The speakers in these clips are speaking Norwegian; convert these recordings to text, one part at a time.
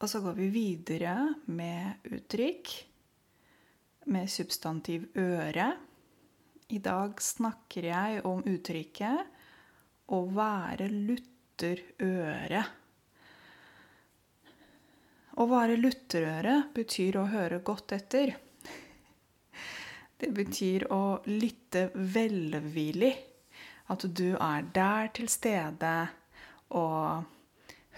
Og så går vi videre med uttrykk med substantiv øre. I dag snakker jeg om uttrykket 'å være lutterøre'. Å være lutterøre betyr å høre godt etter. Det betyr å lytte velvillig. At du er der til stede og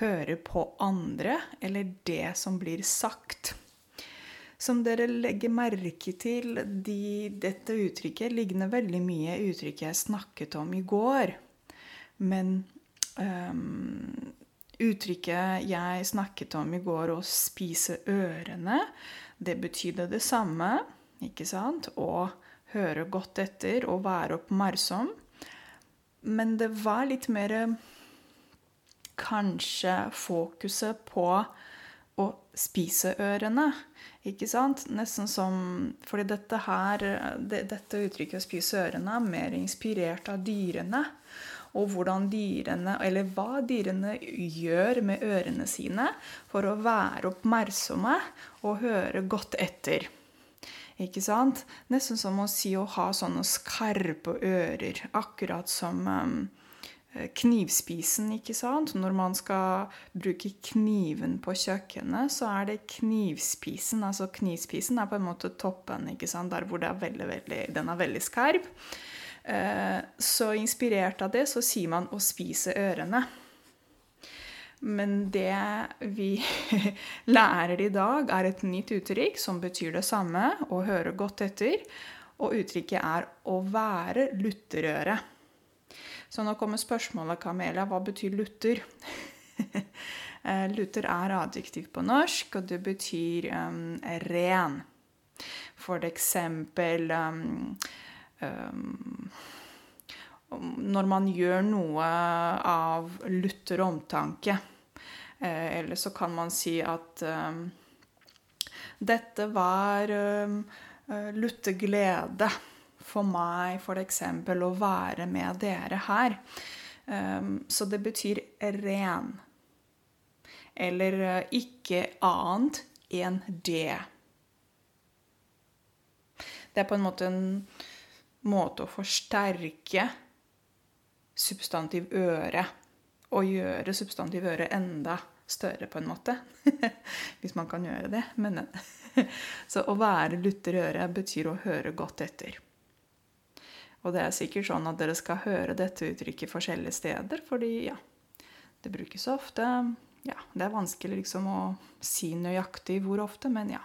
hører på andre eller det som blir sagt. Som dere legger merke til, de, dette uttrykket ligner veldig mye uttrykket jeg snakket om i går. Men um, uttrykket jeg snakket om i går, å spise ørene, det betydde det samme. Ikke sant? Å høre godt etter og være oppmerksom. Men det var litt mer kanskje fokuset på å spise ørene. Ikke sant? Nesten som Fordi dette her, det, dette uttrykket 'å spise ørene' er mer inspirert av dyrene. Og hvordan dyrene, eller hva dyrene gjør med ørene sine for å være oppmerksomme og høre godt etter. Ikke sant? Nesten som å si å ha sånne skarpe ører. Akkurat som um, knivspisen, ikke sant. Når man skal bruke kniven på kjøkkenet, så er det knivspisen. Altså knivspisen er på en måte toppen, ikke sant. Der hvor er veldig, veldig, den er veldig skarp. Eh, så inspirert av det, så sier man 'å spise ørene'. Men det vi lærer i dag, er et nytt uttrykk som betyr det samme, å høre godt etter. Og uttrykket er 'å være lutterøre'. Så nå kommer spørsmålet, Kamelia, hva betyr lutter? Luther er adjektiv på norsk, og det betyr um, ren. For eksempel um, um, Når man gjør noe av lutter omtanke. Eh, eller så kan man si at um, dette var um, lutter glede for meg f.eks. å være med dere her. Um, så det betyr ren. Eller uh, ikke annet enn det. Det er på en måte en måte å forsterke substantiv øre. Og gjøre substantiv øre enda større, på en måte. Hvis man kan gjøre det. Men, så å være lutter øre betyr å høre godt etter. Og det er sikkert sånn at dere skal høre dette uttrykket forskjellige steder, fordi ja, det brukes ofte. Ja, det er vanskelig liksom å si nøyaktig hvor ofte, men ja.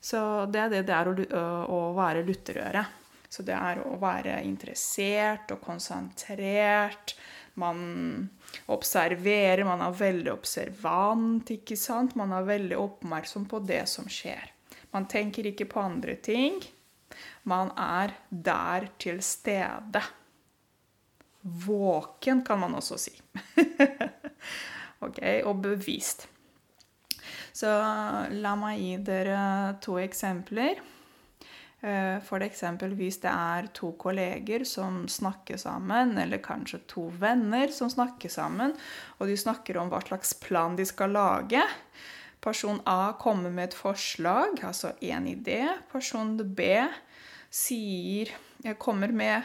Så det er det det er å, å være lutterøre. Så det er å være interessert og konsentrert. Man observerer, man er veldig observant, ikke sant? Man er veldig oppmerksom på det som skjer. Man tenker ikke på andre ting. Man er der til stede. Våken, kan man også si. ok, Og bevisst. Så la meg gi dere to eksempler. Eh, for eksempel hvis det er to kolleger som snakker sammen, eller kanskje to venner som snakker sammen, og de snakker om hva slags plan de skal lage. Person A kommer med et forslag, altså en idé. Person B sier Jeg kommer med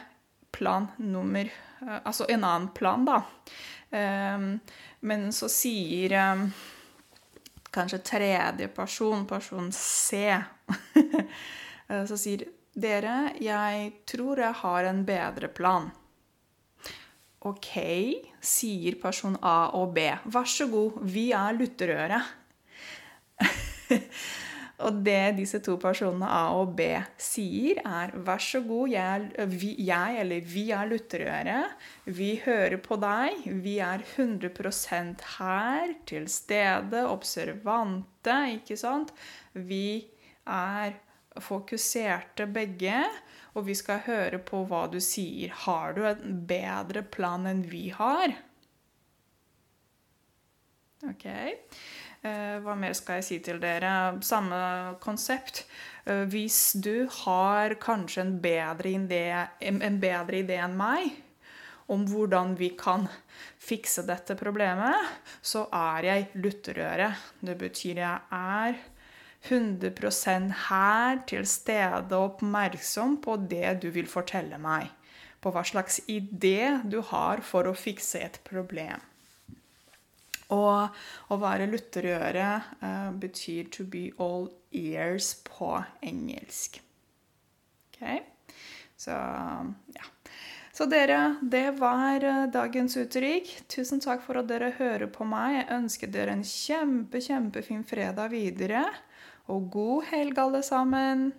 plan nummer eh, Altså en annen plan, da. Ehm, men så sier ehm, kanskje tredje person, person C, eh, så sier dere, jeg tror jeg har en bedre plan. OK, sier person A og B. Vær så god, vi er lutterøret. Og det disse to personene A og B sier, er vær så god, jeg, vi, jeg eller vi er lutterøre. Vi hører på deg. Vi er 100% her, til stede, observante, ikke sant? Vi er fokuserte begge, og vi skal høre på hva du sier. Har du en bedre plan enn vi har? OK. Eh, hva mer skal jeg si til dere? Samme konsept. Eh, hvis du har kanskje en bedre idé, en bedre idé enn meg, om hvordan vi kan fikse dette problemet, så er jeg lutterøre. Det betyr jeg er 100% her, til stede og oppmerksom på det du vil fortelle meg. På hva slags idé du har for å fikse et problem. Og å være lutterøre uh, betyr 'to be all ears' på engelsk. Ok? Så ja. Så dere, det var eh, dagens uttrykk. Tusen takk for at dere hører på meg. Jeg ønsker dere en kjempe, kjempefin fredag videre. Og god helg, alle sammen.